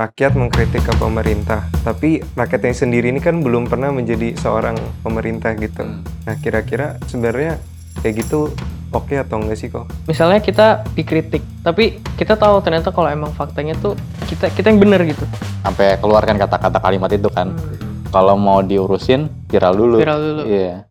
rakyat mengkritik ke pemerintah, tapi rakyatnya sendiri ini kan belum pernah menjadi seorang pemerintah gitu. Hmm. Nah, kira-kira sebenarnya kayak gitu oke atau enggak sih kok? Misalnya kita dikritik, tapi kita tahu ternyata kalau emang faktanya tuh kita kita yang bener gitu. Sampai keluarkan kata-kata kalimat itu kan. Kalau mau diurusin viral dulu. Viral dulu. Iya.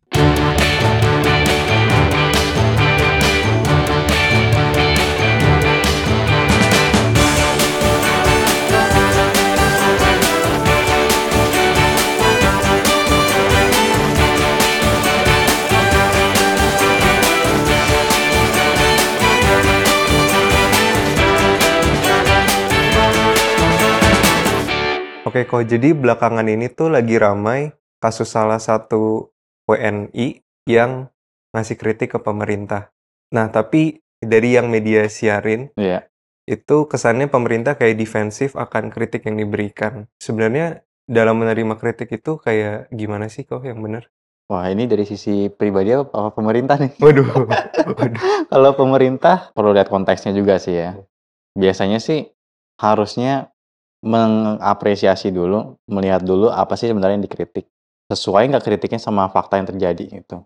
Oke kok, jadi belakangan ini tuh lagi ramai kasus salah satu WNI yang ngasih kritik ke pemerintah. Nah, tapi dari yang media siarin, Iya. itu kesannya pemerintah kayak defensif akan kritik yang diberikan. Sebenarnya dalam menerima kritik itu kayak gimana sih kok yang benar? Wah, ini dari sisi pribadi apa, apa pemerintah nih? Waduh, waduh. Kalau pemerintah perlu lihat konteksnya juga sih ya. Biasanya sih harusnya mengapresiasi dulu, melihat dulu apa sih sebenarnya yang dikritik. Sesuai nggak kritiknya sama fakta yang terjadi gitu.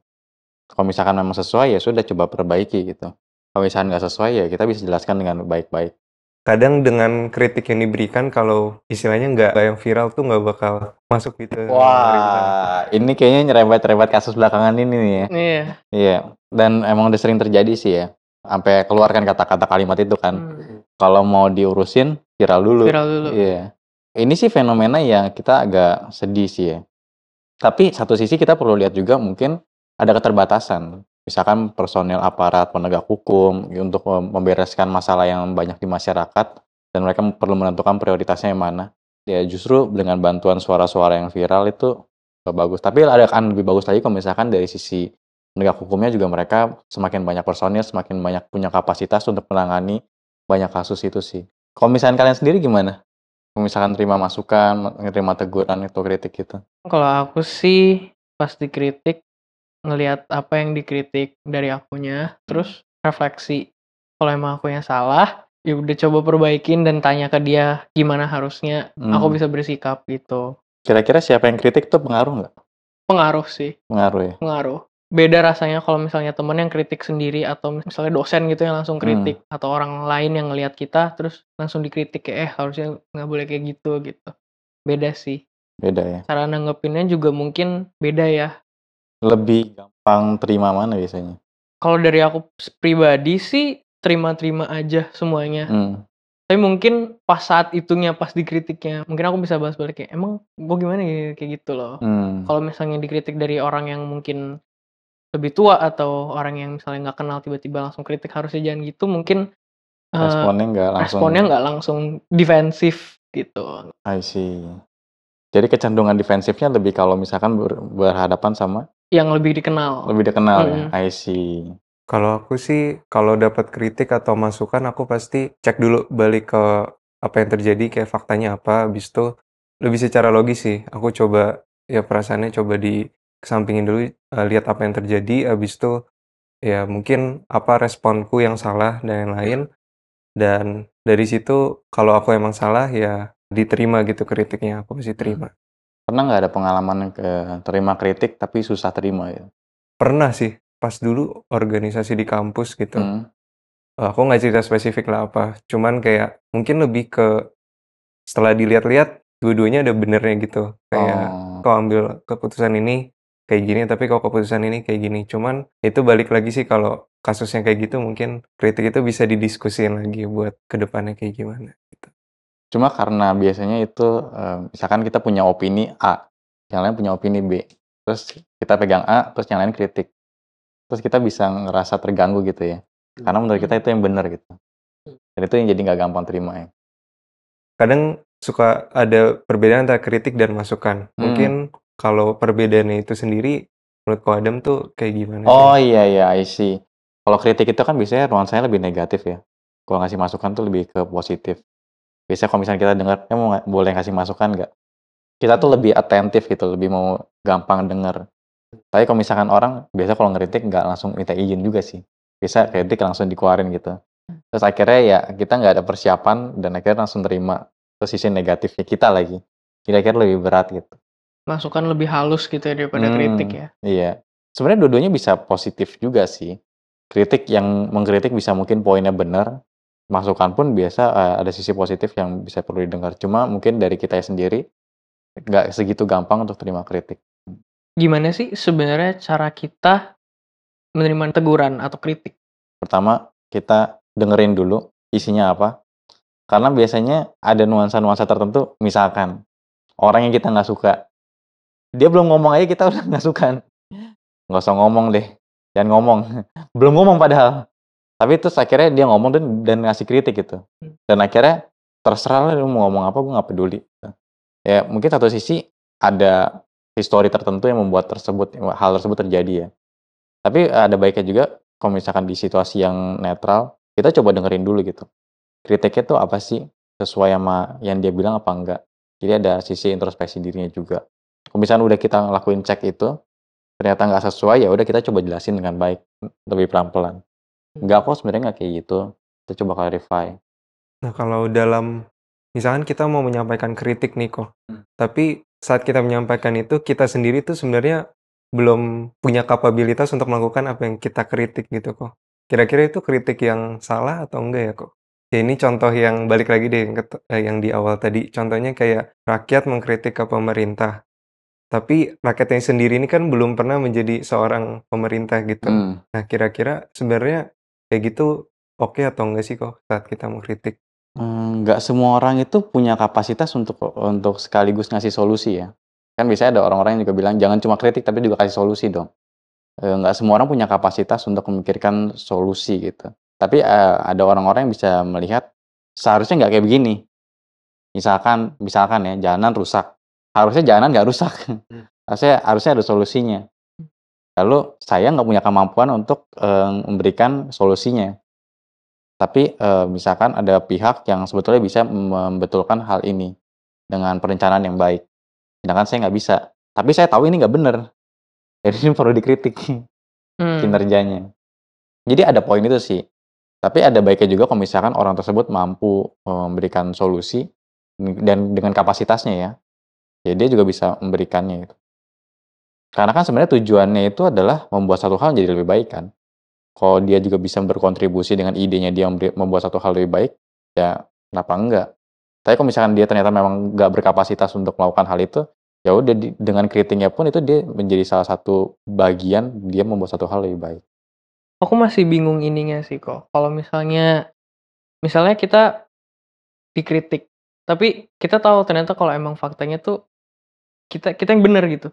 Kalau misalkan memang sesuai ya sudah coba perbaiki gitu. Kalau misalkan nggak sesuai ya kita bisa jelaskan dengan baik-baik. Kadang dengan kritik yang diberikan kalau istilahnya nggak yang viral tuh nggak bakal masuk gitu. Wah, ini kayaknya nyerempet-nyerempet kasus belakangan ini nih ya. Iya. Iya, dan emang udah sering terjadi sih ya. Sampai keluarkan kata-kata kalimat itu kan. Hmm. Kalau mau diurusin viral dulu. Viral dulu. Iya. Ini sih fenomena yang kita agak sedih sih ya. Tapi satu sisi kita perlu lihat juga mungkin ada keterbatasan. Misalkan personel aparat penegak hukum untuk mem- membereskan masalah yang banyak di masyarakat dan mereka perlu menentukan prioritasnya yang mana. Ya justru dengan bantuan suara-suara yang viral itu bagus. Tapi ada kan lebih bagus lagi kalau misalkan dari sisi penegak hukumnya juga mereka semakin banyak personil, semakin banyak punya kapasitas untuk menangani banyak kasus itu sih. Kalau misalkan kalian sendiri gimana? Kalau misalkan terima masukan, terima teguran itu kritik gitu. Kalau aku sih pas dikritik ngelihat apa yang dikritik dari akunya, terus refleksi. Kalau emang aku yang salah, ya udah coba perbaikin dan tanya ke dia gimana harusnya aku Hmm. bisa bersikap gitu. Kira-kira siapa yang kritik tuh pengaruh nggak? Pengaruh sih, Pengaruh ya. pengaruh. Beda rasanya kalau misalnya temen yang kritik sendiri atau misalnya dosen gitu yang langsung kritik atau orang lain yang ngelihat kita terus langsung dikritik kayak eh harusnya nggak boleh kayak gitu gitu. Beda sih. Beda ya. Cara nanggepinnya juga mungkin beda ya. Lebih gampang terima mana biasanya? Kalau dari aku pribadi sih terima-terima aja semuanya. Hmm. Tapi mungkin pas saat itunya, pas dikritiknya, mungkin aku bisa bahas balik kayak emang gue gimana ya kayak gitu loh. Hmm. Kalau misalnya dikritik dari orang yang mungkin lebih tua atau orang yang misalnya nggak kenal tiba-tiba langsung kritik harusnya jangan gitu, mungkin eh, Responnya nggak langsung. responnya nggak langsung defensif gitu. I see. Jadi kecenderungan defensifnya lebih kalau misalkan ber- berhadapan sama Yang lebih dikenal. lebih dikenal ya. Mm-mm. I see. Kalau aku sih, kalau dapat kritik atau masukan, aku pasti cek dulu balik ke apa yang terjadi, kayak faktanya apa, habis itu lebih secara logis sih. Aku coba, ya perasaannya coba di kesampingin dulu, eh, lihat apa yang terjadi, habis itu ya mungkin apa responku yang salah dan yang lain. Dan dari situ, kalau aku emang salah, ya diterima gitu kritiknya, aku pasti terima. Pernah nggak ada pengalaman ke terima kritik tapi susah terima ya? Pernah sih, pas dulu organisasi di kampus gitu. Hmm. Eh, aku nggak cerita spesifik lah apa, cuman kayak mungkin lebih ke setelah dilihat-lihat dua-duanya ada benernya gitu. Kayak Oh. kau ambil keputusan ini kayak gini, tapi kau keputusan ini kayak gini. Cuman itu balik lagi sih kalau kasusnya kayak gitu mungkin kritik itu bisa didiskusin lagi buat ke depannya kayak gimana gitu. Cuma karena biasanya itu misalkan kita punya opini A, yang lain punya opini B. Terus kita pegang A, terus yang lain kritik. Terus kita bisa ngerasa terganggu gitu ya. Karena menurut kita itu yang benar gitu. Dan itu yang jadi nggak gampang terima ya. Kadang suka ada perbedaan antara kritik dan masukan. Hmm. Mungkin kalau perbedaannya itu sendiri menurut Ko Adam tuh kayak gimana? Oh iya iya, I see. Kalau kritik itu kan biasanya nuansanya lebih negatif ya. Kalau ngasih masukan tuh lebih ke positif. Biasanya kalau misalnya kita dengar, ya mau boleh ngasih masukan nggak? Kita tuh lebih atentif gitu, lebih mau gampang denger. Tapi kalau misalkan orang, biasa kalau ngeritik nggak langsung minta izin juga sih. Biasa kritik langsung dikeluarin gitu. Terus akhirnya ya kita nggak ada persiapan dan akhirnya langsung terima. sisi negatifnya kita lagi. Kira-kira lebih berat gitu. Masukan lebih halus gitu ya daripada kritik Hmm, ya? iya. Sebenarnya dua-duanya bisa positif juga sih. Kritik yang mengkritik bisa mungkin poinnya benar, masukan pun biasa, eee, ada sisi positif yang bisa perlu didengar. Cuma mungkin dari kitanya sendiri, nggak segitu gampang untuk terima kritik. Gimana sih sebenarnya cara kita menerima teguran atau kritik? Pertama, kita dengerin dulu isinya apa. Karena biasanya ada nuansa-nuansa tertentu, misalkan orang yang kita nggak suka, dia belum ngomong aja kita udah nggak suka. Nggak usah ngomong deh, jangan ngomong. Belum ngomong padahal. Tapi terus akhirnya dia ngomong dan dan ngasih kritik gitu. Hmm. Dan akhirnya terserah lah lu mau ngomong apa, gue nggak peduli. Ya mungkin satu sisi ada histori tertentu yang membuat tersebut hal tersebut terjadi ya. Tapi ada baiknya juga kalau misalkan di situasi yang netral, kita coba dengerin dulu gitu. Kritiknya tuh apa sih? Sesuai sama yang dia bilang apa enggak? Jadi ada sisi introspeksi dirinya juga. Misalkan udah kita ngelakuin cek itu, ternyata nggak sesuai, ya udah kita coba jelasin dengan baik, lebih pelan-pelan. Enggak kok sebenarnya nggak kayak gitu. Kita coba clarify. Nah, kalau dalam misalkan kita mau menyampaikan kritik nih kok, Hmm. tapi saat kita menyampaikan itu kita sendiri tuh sebenarnya belum punya kapabilitas untuk melakukan apa yang kita kritik gitu kok. Kira-kira itu kritik yang salah atau enggak ya kok? Ya ini contoh yang balik lagi deh yang, eh, yang di awal tadi. Contohnya kayak rakyat mengkritik ke pemerintah. Tapi rakyatnya sendiri ini kan belum pernah menjadi seorang pemerintah gitu. Hmm. Nah, kira-kira sebenarnya kayak gitu oke atau enggak sih kok saat kita mengkritik? Mmm, nggak semua orang itu punya kapasitas untuk untuk sekaligus ngasih solusi ya. Kan biasanya ada orang-orang yang juga bilang, "Jangan cuma kritik tapi juga kasih solusi dong." Eee, nggak semua orang punya kapasitas untuk memikirkan solusi gitu. Tapi, eee, ada orang-orang yang bisa melihat, seharusnya nggak kayak begini. Misalkan misalkan ya, jalanan rusak, harusnya jalanan nggak rusak. Hmm. Harusnya harusnya ada solusinya. Lalu saya nggak punya kemampuan untuk, eee, memberikan solusinya. Tapi, eee, misalkan ada pihak yang sebetulnya bisa membetulkan hal ini dengan perencanaan yang baik. Sedangkan saya nggak bisa. Tapi saya tahu ini nggak bener. Jadi ini perlu dikritik Hmm. kinerjanya. Jadi ada poin itu sih. Tapi ada baiknya juga kalau misalkan orang tersebut mampu, eee, memberikan solusi dan dengan kapasitasnya ya. Ya dia juga bisa memberikannya gitu. Karena kan sebenarnya tujuannya itu adalah membuat satu hal jadi lebih baik kan. Kalau dia juga bisa berkontribusi dengan idenya dia membuat satu hal lebih baik, ya kenapa enggak. Tapi kalau misalkan dia ternyata memang nggak berkapasitas untuk melakukan hal itu, ya udah dengan kritiknya pun itu dia menjadi salah satu bagian dia membuat satu hal lebih baik. Aku masih bingung ininya sih kok. Kalau misalnya misalnya kita dikritik, tapi kita tahu ternyata kalau emang faktanya tuh kita kita yang bener gitu.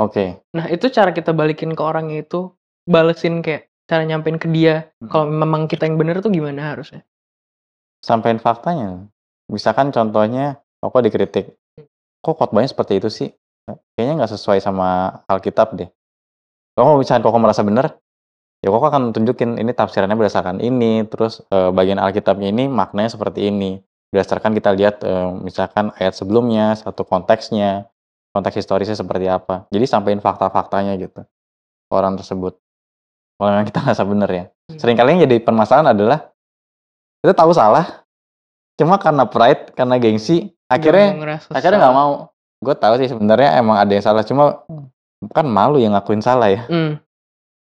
Oke. Nah, itu cara kita balikin ke orangnya itu balesin kayak cara nyampein ke dia Mhm. kalau memang kita yang bener tuh gimana harusnya? Sampein faktanya. Misalkan contohnya Koko dikritik, "Kok khotbahnya seperti itu sih? E kayaknya nggak sesuai sama Alkitab deh." Kalau misalkan Koko merasa bener, ya Koko akan tunjukin ini tafsirannya berdasarkan ini, terus, eee, bagian Alkitabnya ini maknanya seperti ini. Berdasarkan kita lihat, eee, misalkan ayat sebelumnya, satu konteksnya, konteks historisnya seperti apa. Jadi sampein fakta-faktanya gitu, orang tersebut. Kalau memang kita ngerasa bener ya. Hmm. Seringkali yang jadi permasalahan adalah, kita tahu salah, cuma karena pride, karena gengsi, Nggak akhirnya ngerasa akhirnya nggak mau. Gue tahu sih sebenarnya emang ada yang salah, cuma kan malu yang ngakuin salah ya. Hmm.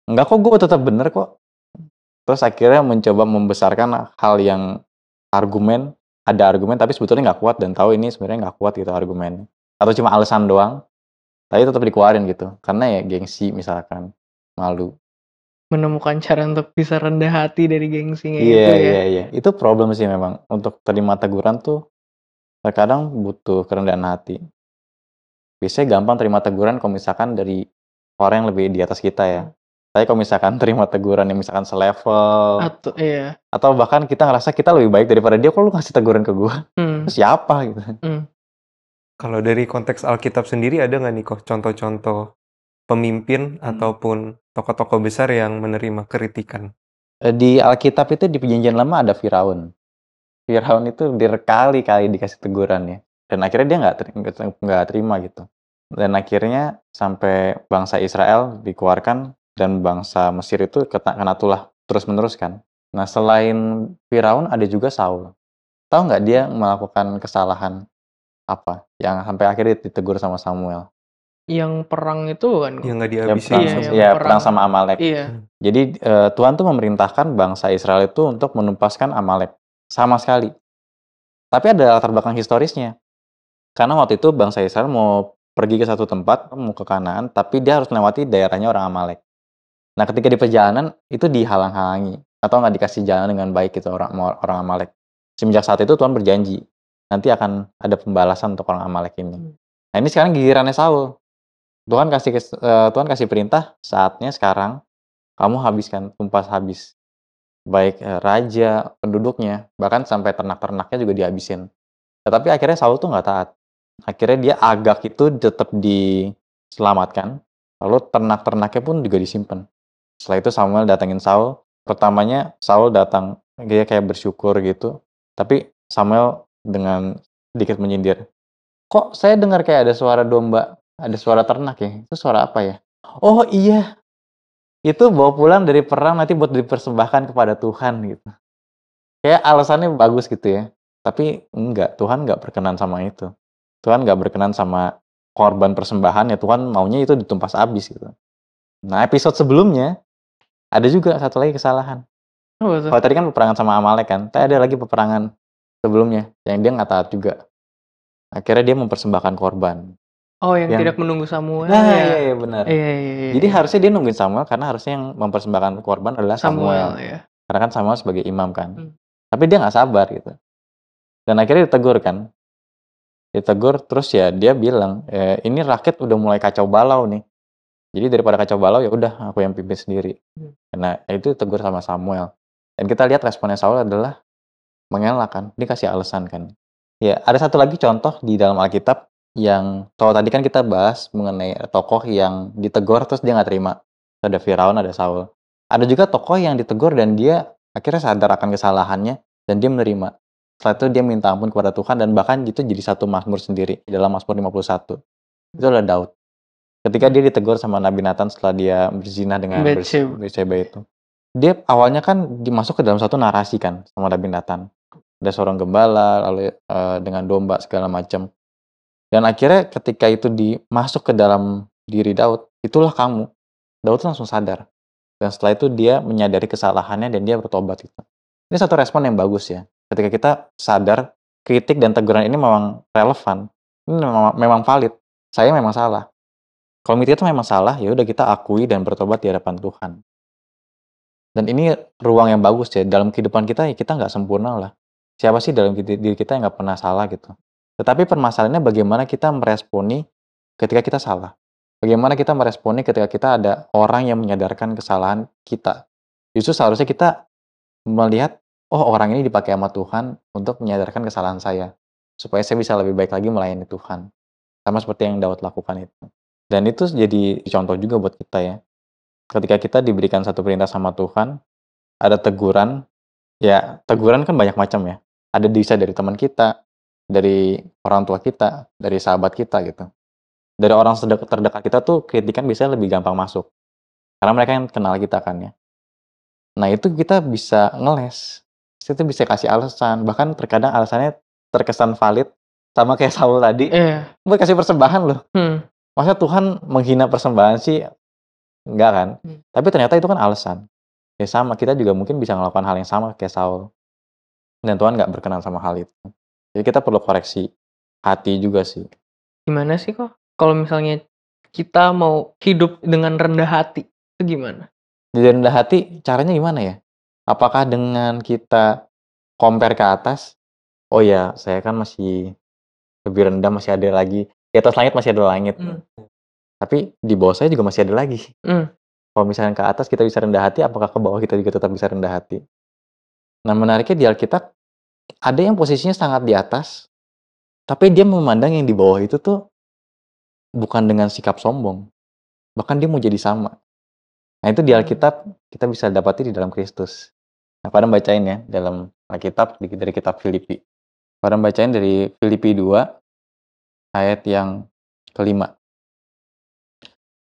Enggak kok, gue tetap bener kok. Terus akhirnya mencoba membesarkan hal yang argumen, ada argumen tapi sebetulnya nggak kuat dan tahu ini sebenarnya nggak kuat gitu argumennya. Atau cuma alasan doang, tapi tetap dikeluarin gitu. Karena ya gengsi misalkan, malu. Menemukan cara untuk bisa rendah hati dari gengsinya Iya itu ya. iya iya. Itu problem sih memang. Untuk terima teguran tuh terkadang butuh kerendahan hati. Biasanya gampang terima teguran kalau misalkan dari orang yang lebih di atas kita ya. Tapi kalau misalkan terima teguran yang misalkan selevel Atau iya. atau bahkan kita ngerasa kita lebih baik daripada dia, kok lu ngasih teguran ke gua? Hmm. Siapa gitu. Hmm. Kalau dari konteks Alkitab sendiri ada nggak nih kok contoh-contoh pemimpin Hmm. ataupun tokoh-tokoh besar yang menerima kritikan? Eee, di Alkitab itu di Perjanjian Lama ada Firaun. Firaun itu berkali-kali dikasih teguran ya, dan akhirnya dia nggak teri nggak te nggak terima gitu. Dan akhirnya sampai bangsa Israel dikeluarkan dan bangsa Mesir itu kena kena tulah terus-menerus kan. Nah selain Firaun ada juga Saul. tahu nggak dia melakukan kesalahan apa yang sampai akhirnya ditegur sama Samuel? Yang perang itu kan? Yang nggak Yang dihabisin perang, Iya, sama ya, perang. perang sama Amalek. Iya. Jadi eh, Tuhan tuh memerintahkan bangsa Israel itu untuk menumpaskan Amalek sama sekali. Tapi ada latar belakang historisnya. Karena waktu itu bangsa Israel mau pergi ke satu tempat, mau ke Kanaan, tapi dia harus melewati daerahnya orang Amalek. Nah, ketika di perjalanan itu dihalang-halangi atau nggak dikasih jalan dengan baik gitu orang orang Amalek. Semenjak saat itu Tuhan berjanji nanti akan ada pembalasan untuk orang Amalek ini. Hmm. Nah, ini sekarang gilirannya Saul. Tuhan kasih eh, Tuhan kasih perintah saatnya sekarang kamu habiskan tumpas habis baik eh, raja penduduknya bahkan sampai ternak-ternaknya juga dihabisin tetapi akhirnya Saul tuh nggak taat akhirnya dia agak itu tetap diselamatkan lalu ternak-ternaknya pun juga disimpan setelah itu Samuel datangin Saul pertamanya Saul datang dia kayak bersyukur gitu tapi Samuel dengan sedikit menyindir kok saya dengar kayak ada suara domba ada suara ternak ya itu suara apa ya oh iya itu bawa pulang dari perang nanti buat dipersembahkan kepada Tuhan gitu. Kayak alasannya bagus gitu ya. Tapi enggak, Tuhan enggak berkenan sama itu. Tuhan enggak berkenan sama korban persembahan ya Tuhan maunya itu ditumpas habis gitu. Nah episode sebelumnya ada juga satu lagi kesalahan. Oh. Kalau tadi kan peperangan sama Amalek kan, tapi ada lagi peperangan sebelumnya yang dia nggak taat juga. Akhirnya dia mempersembahkan korban. Oh, yang, Yang- tidak menunggu Samuel Nah, ya. iya, iya benar. Iya, iya, iya, Jadi iya. harusnya dia nungguin Samuel karena harusnya yang mempersembahkan korban adalah Samuel, Samuel. ya. Karena kan Samuel sebagai imam kan. Hmm. Tapi dia nggak sabar gitu. Dan akhirnya ditegur kan. Ditegur terus ya dia bilang, e, ini rakyat udah mulai kacau balau nih. Jadi daripada kacau balau ya udah aku yang pimpin sendiri. Hmm. Nah itu ditegur sama Samuel. Dan kita lihat responnya Saul adalah mengelak kan. Dia kasih alasan kan. Ya ada satu lagi contoh di dalam Alkitab yang kalau tadi kan kita bahas mengenai tokoh yang ditegur terus dia nggak terima. Ada Firaun, ada Saul. Ada juga tokoh yang ditegur dan dia akhirnya sadar akan kesalahannya dan dia menerima. Setelah itu dia minta ampun kepada Tuhan dan bahkan itu jadi satu mazmur sendiri dalam Mazmur 51. Itu adalah Daud. Ketika dia ditegur sama Nabi Nathan setelah dia berzina dengan. Bathsheba itu. Dia awalnya kan dimasuk ke dalam satu narasi kan sama Nabi Nathan. Ada seorang gembala lalu eh, dengan domba segala macam. Dan akhirnya ketika itu dimasuk ke dalam diri Daud, itulah kamu. Daud langsung sadar. Dan setelah itu dia menyadari kesalahannya dan dia bertobat itu. Ini satu respon yang bagus ya. Ketika kita sadar kritik dan teguran ini memang relevan, ini memang, memang valid. Saya memang salah. Kalau itu memang salah, ya udah kita akui dan bertobat di hadapan Tuhan. Dan ini ruang yang bagus ya. Dalam kehidupan kita ya kita nggak sempurna lah. Siapa sih dalam diri kita yang nggak pernah salah gitu. Tetapi permasalahannya bagaimana kita meresponi ketika kita salah. Bagaimana kita meresponi ketika kita ada orang yang menyadarkan kesalahan kita. Justru seharusnya kita melihat, oh orang ini dipakai sama Tuhan untuk menyadarkan kesalahan saya. Supaya saya bisa lebih baik lagi melayani Tuhan. Sama seperti yang Daud lakukan itu. Dan itu jadi contoh juga buat kita ya. Ketika kita diberikan satu perintah sama Tuhan, ada teguran, ya teguran kan banyak macam ya. Ada bisa dari teman kita, dari orang tua kita, dari sahabat kita gitu. Dari orang terdekat kita tuh kritikan biasanya lebih gampang masuk. Karena mereka yang kenal kita kan ya. Nah itu kita bisa ngeles. Kita bisa kasih alasan. Bahkan terkadang alasannya terkesan valid. Sama kayak Saul tadi. Iya. Buat kasih persembahan loh. Hmm. Masa Tuhan menghina persembahan sih? Enggak kan? Hmm. Tapi ternyata itu kan alasan. Ya sama, kita juga mungkin bisa melakukan hal yang sama kayak Saul. Dan Tuhan nggak berkenan sama hal itu. Jadi kita perlu koreksi hati juga sih. Gimana sih kok? Kalau misalnya kita mau hidup dengan rendah hati, itu gimana? Jadi rendah hati, caranya gimana ya? Apakah dengan kita compare ke atas? Oh ya, saya kan masih lebih rendah, masih ada lagi. Di atas langit masih ada langit. Hmm. Tapi di bawah saya juga masih ada lagi. Hmm. Kalau misalnya ke atas kita bisa rendah hati, apakah ke bawah kita juga tetap bisa rendah hati? Nah menariknya di Alkitab, ada yang posisinya sangat di atas, tapi dia memandang yang di bawah itu tuh bukan dengan sikap sombong. Bahkan dia mau jadi sama. Nah itu di Hmm. Alkitab kita bisa dapati di dalam Kristus. Nah pada bacain ya dalam Alkitab di- dari kitab Filipi. Pada bacain dari Filipi 2 ayat yang kelima.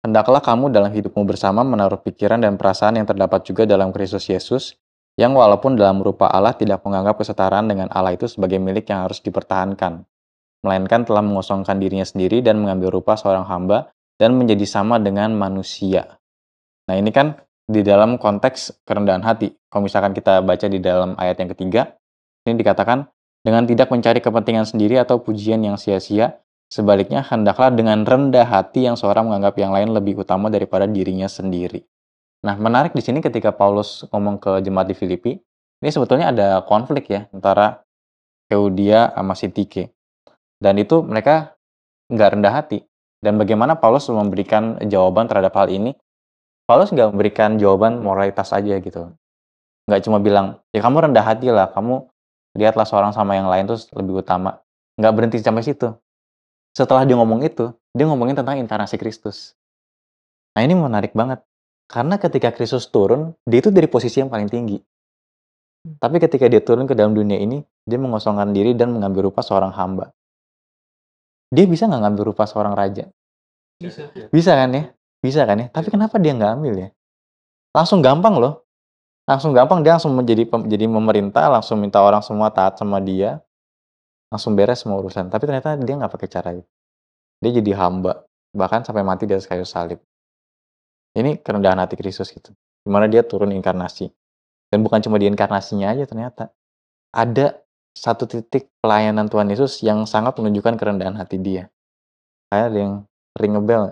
Hendaklah kamu dalam hidupmu bersama menaruh pikiran dan perasaan yang terdapat juga dalam Kristus Yesus, yang walaupun dalam rupa Allah tidak menganggap kesetaraan dengan Allah itu sebagai milik yang harus dipertahankan, melainkan telah mengosongkan dirinya sendiri dan mengambil rupa seorang hamba dan menjadi sama dengan manusia. Nah ini kan di dalam konteks kerendahan hati. Kalau misalkan kita baca di dalam ayat yang ketiga, ini dikatakan dengan tidak mencari kepentingan sendiri atau pujian yang sia-sia, sebaliknya hendaklah dengan rendah hati yang seorang menganggap yang lain lebih utama daripada dirinya sendiri. Nah, menarik di sini ketika Paulus ngomong ke jemaat di Filipi, ini sebetulnya ada konflik ya antara Eudia sama Sintike. Dan itu mereka nggak rendah hati. Dan bagaimana Paulus memberikan jawaban terhadap hal ini? Paulus nggak memberikan jawaban moralitas aja gitu. Nggak cuma bilang, ya kamu rendah hati lah, kamu lihatlah seorang sama yang lain terus lebih utama. Nggak berhenti sampai situ. Setelah dia ngomong itu, dia ngomongin tentang inkarnasi Kristus. Nah ini menarik banget. Karena ketika Kristus turun, dia itu dari posisi yang paling tinggi. Tapi ketika dia turun ke dalam dunia ini, dia mengosongkan diri dan mengambil rupa seorang hamba. Dia bisa nggak ngambil rupa seorang raja? Bisa. Bisa kan ya? Bisa kan ya? Tapi kenapa dia nggak ambil ya? Langsung gampang loh. Langsung gampang dia langsung menjadi jadi memerintah, langsung minta orang semua taat sama dia. Langsung beres semua urusan. Tapi ternyata dia nggak pakai cara itu. Dia jadi hamba. Bahkan sampai mati di atas kayu salib. Ini kerendahan hati Kristus gitu. Di mana dia turun inkarnasi. Dan bukan cuma di inkarnasinya aja ternyata. Ada satu titik pelayanan Tuhan Yesus yang sangat menunjukkan kerendahan hati dia. Kayak ada yang ring a bell?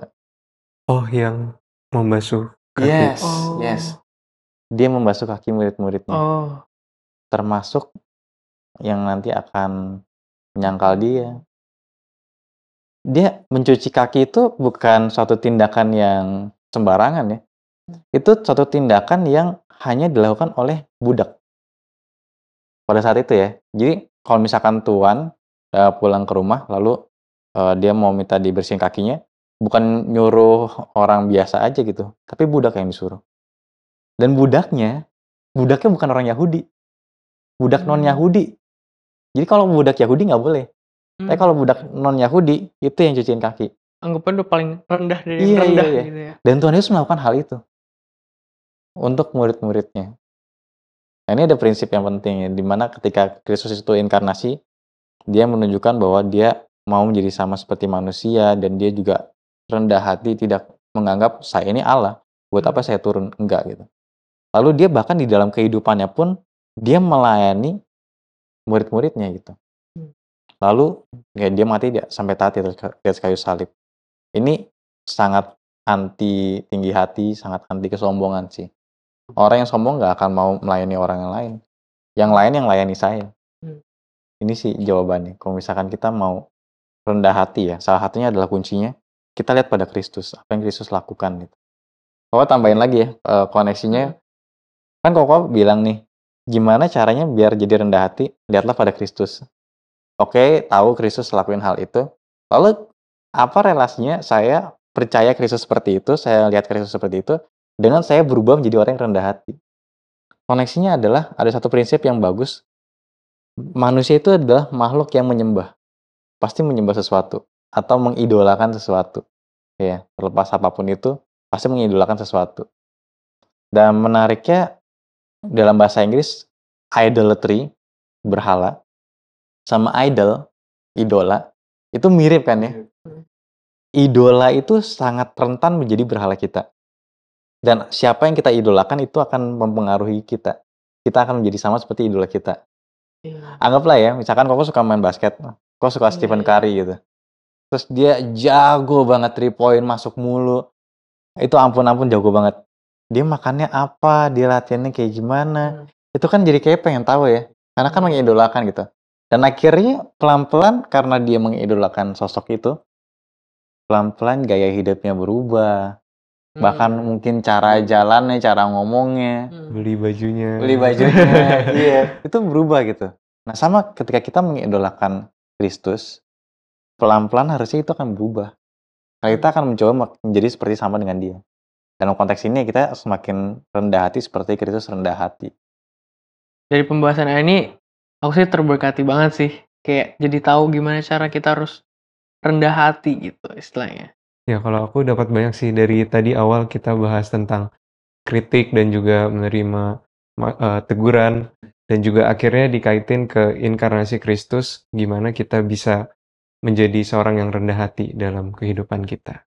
Oh, yang membasuh kaki. Yes, Oh. yes. Dia membasuh kaki murid-muridnya. Oh, Termasuk yang nanti akan menyangkal dia. Dia mencuci kaki itu bukan suatu tindakan yang sembarangan ya. Itu suatu tindakan yang hanya dilakukan oleh budak. Pada saat itu ya. Jadi kalau misalkan tuan eh, pulang ke rumah lalu eh, dia mau minta dibersihin kakinya, bukan nyuruh orang biasa aja gitu, tapi budak yang disuruh. Dan budaknya, budaknya bukan orang Yahudi. Budak Hmm. non Yahudi. Jadi kalau budak Yahudi nggak boleh. Hmm. Tapi kalau budak non Yahudi itu yang cuciin kaki. Anggapan udah paling rendah dari Iya, yang rendah iya, iya. gitu ya. Dan Tuhan Yesus melakukan hal itu untuk murid-muridnya. Nah, ini ada prinsip yang penting ya, di mana ketika Kristus itu inkarnasi, dia menunjukkan bahwa dia mau menjadi sama seperti manusia dan dia juga rendah hati, tidak menganggap saya ini Allah, buat apa saya turun? Enggak gitu. Lalu dia bahkan di dalam kehidupannya pun dia melayani murid-muridnya gitu. Hmm. Lalu ya dia mati dia sampai atas di atas kayu salib. Ini sangat anti tinggi hati, sangat anti kesombongan sih. Orang yang sombong nggak akan mau melayani orang yang lain. Yang lain yang layani saya. Hmm. Ini sih jawabannya. Kalau misalkan kita mau rendah hati ya, salah satunya adalah kuncinya kita lihat pada Kristus, apa yang Kristus lakukan gitu. Koko tambahin lagi ya eh, koneksinya. Kan Koko bilang nih, gimana caranya biar jadi rendah hati? Lihatlah pada Kristus. Oke, tahu Kristus lakuin hal itu. Lalu apa relasinya saya percaya Kristus seperti itu, saya lihat Kristus seperti itu, dengan saya berubah menjadi orang yang rendah hati. Koneksinya adalah ada satu prinsip yang bagus. Manusia itu adalah makhluk yang menyembah. Pasti menyembah sesuatu atau mengidolakan sesuatu. Ya, terlepas apa pun itu, pasti mengidolakan sesuatu. Dan menariknya dalam bahasa Inggris idolatry berhala sama idol idola itu mirip kan ya idola itu sangat rentan menjadi berhala kita. Dan siapa yang kita idolakan itu akan mempengaruhi kita. Kita akan menjadi sama seperti idola kita. Iya. Anggaplah ya, misalkan kok suka main basket, kok suka Iya, Stephen iya. Curry gitu. Terus dia jago banget three point masuk mulu. Itu ampun-ampun jago banget. Dia makannya apa, dia latihannya kayak gimana. Hmm. Itu kan jadi kayak pengen tahu ya. Karena kan mengidolakan gitu. Dan akhirnya pelan-pelan karena dia mengidolakan sosok itu, pelan-pelan gaya hidupnya berubah. Bahkan Hmm. mungkin cara jalannya, cara ngomongnya, Hmm. Beli bajunya. beli bajunya, iya, itu berubah gitu. Nah, sama ketika kita mengidolakan Kristus, pelan-pelan harusnya itu akan berubah. Nah, kita akan mencoba menjadi seperti sama dengan dia. Dalam konteks ini kita semakin rendah hati seperti Kristus rendah hati. Dari pembahasan ini aku sih terberkati banget sih. Kayak jadi tahu gimana cara kita harus rendah hati gitu istilahnya. Ya, kalau aku dapat banyak sih dari tadi awal kita bahas tentang kritik dan juga menerima ma eee, teguran, dan juga akhirnya dikaitin ke inkarnasi Kristus, gimana kita bisa menjadi seorang yang rendah hati dalam kehidupan kita.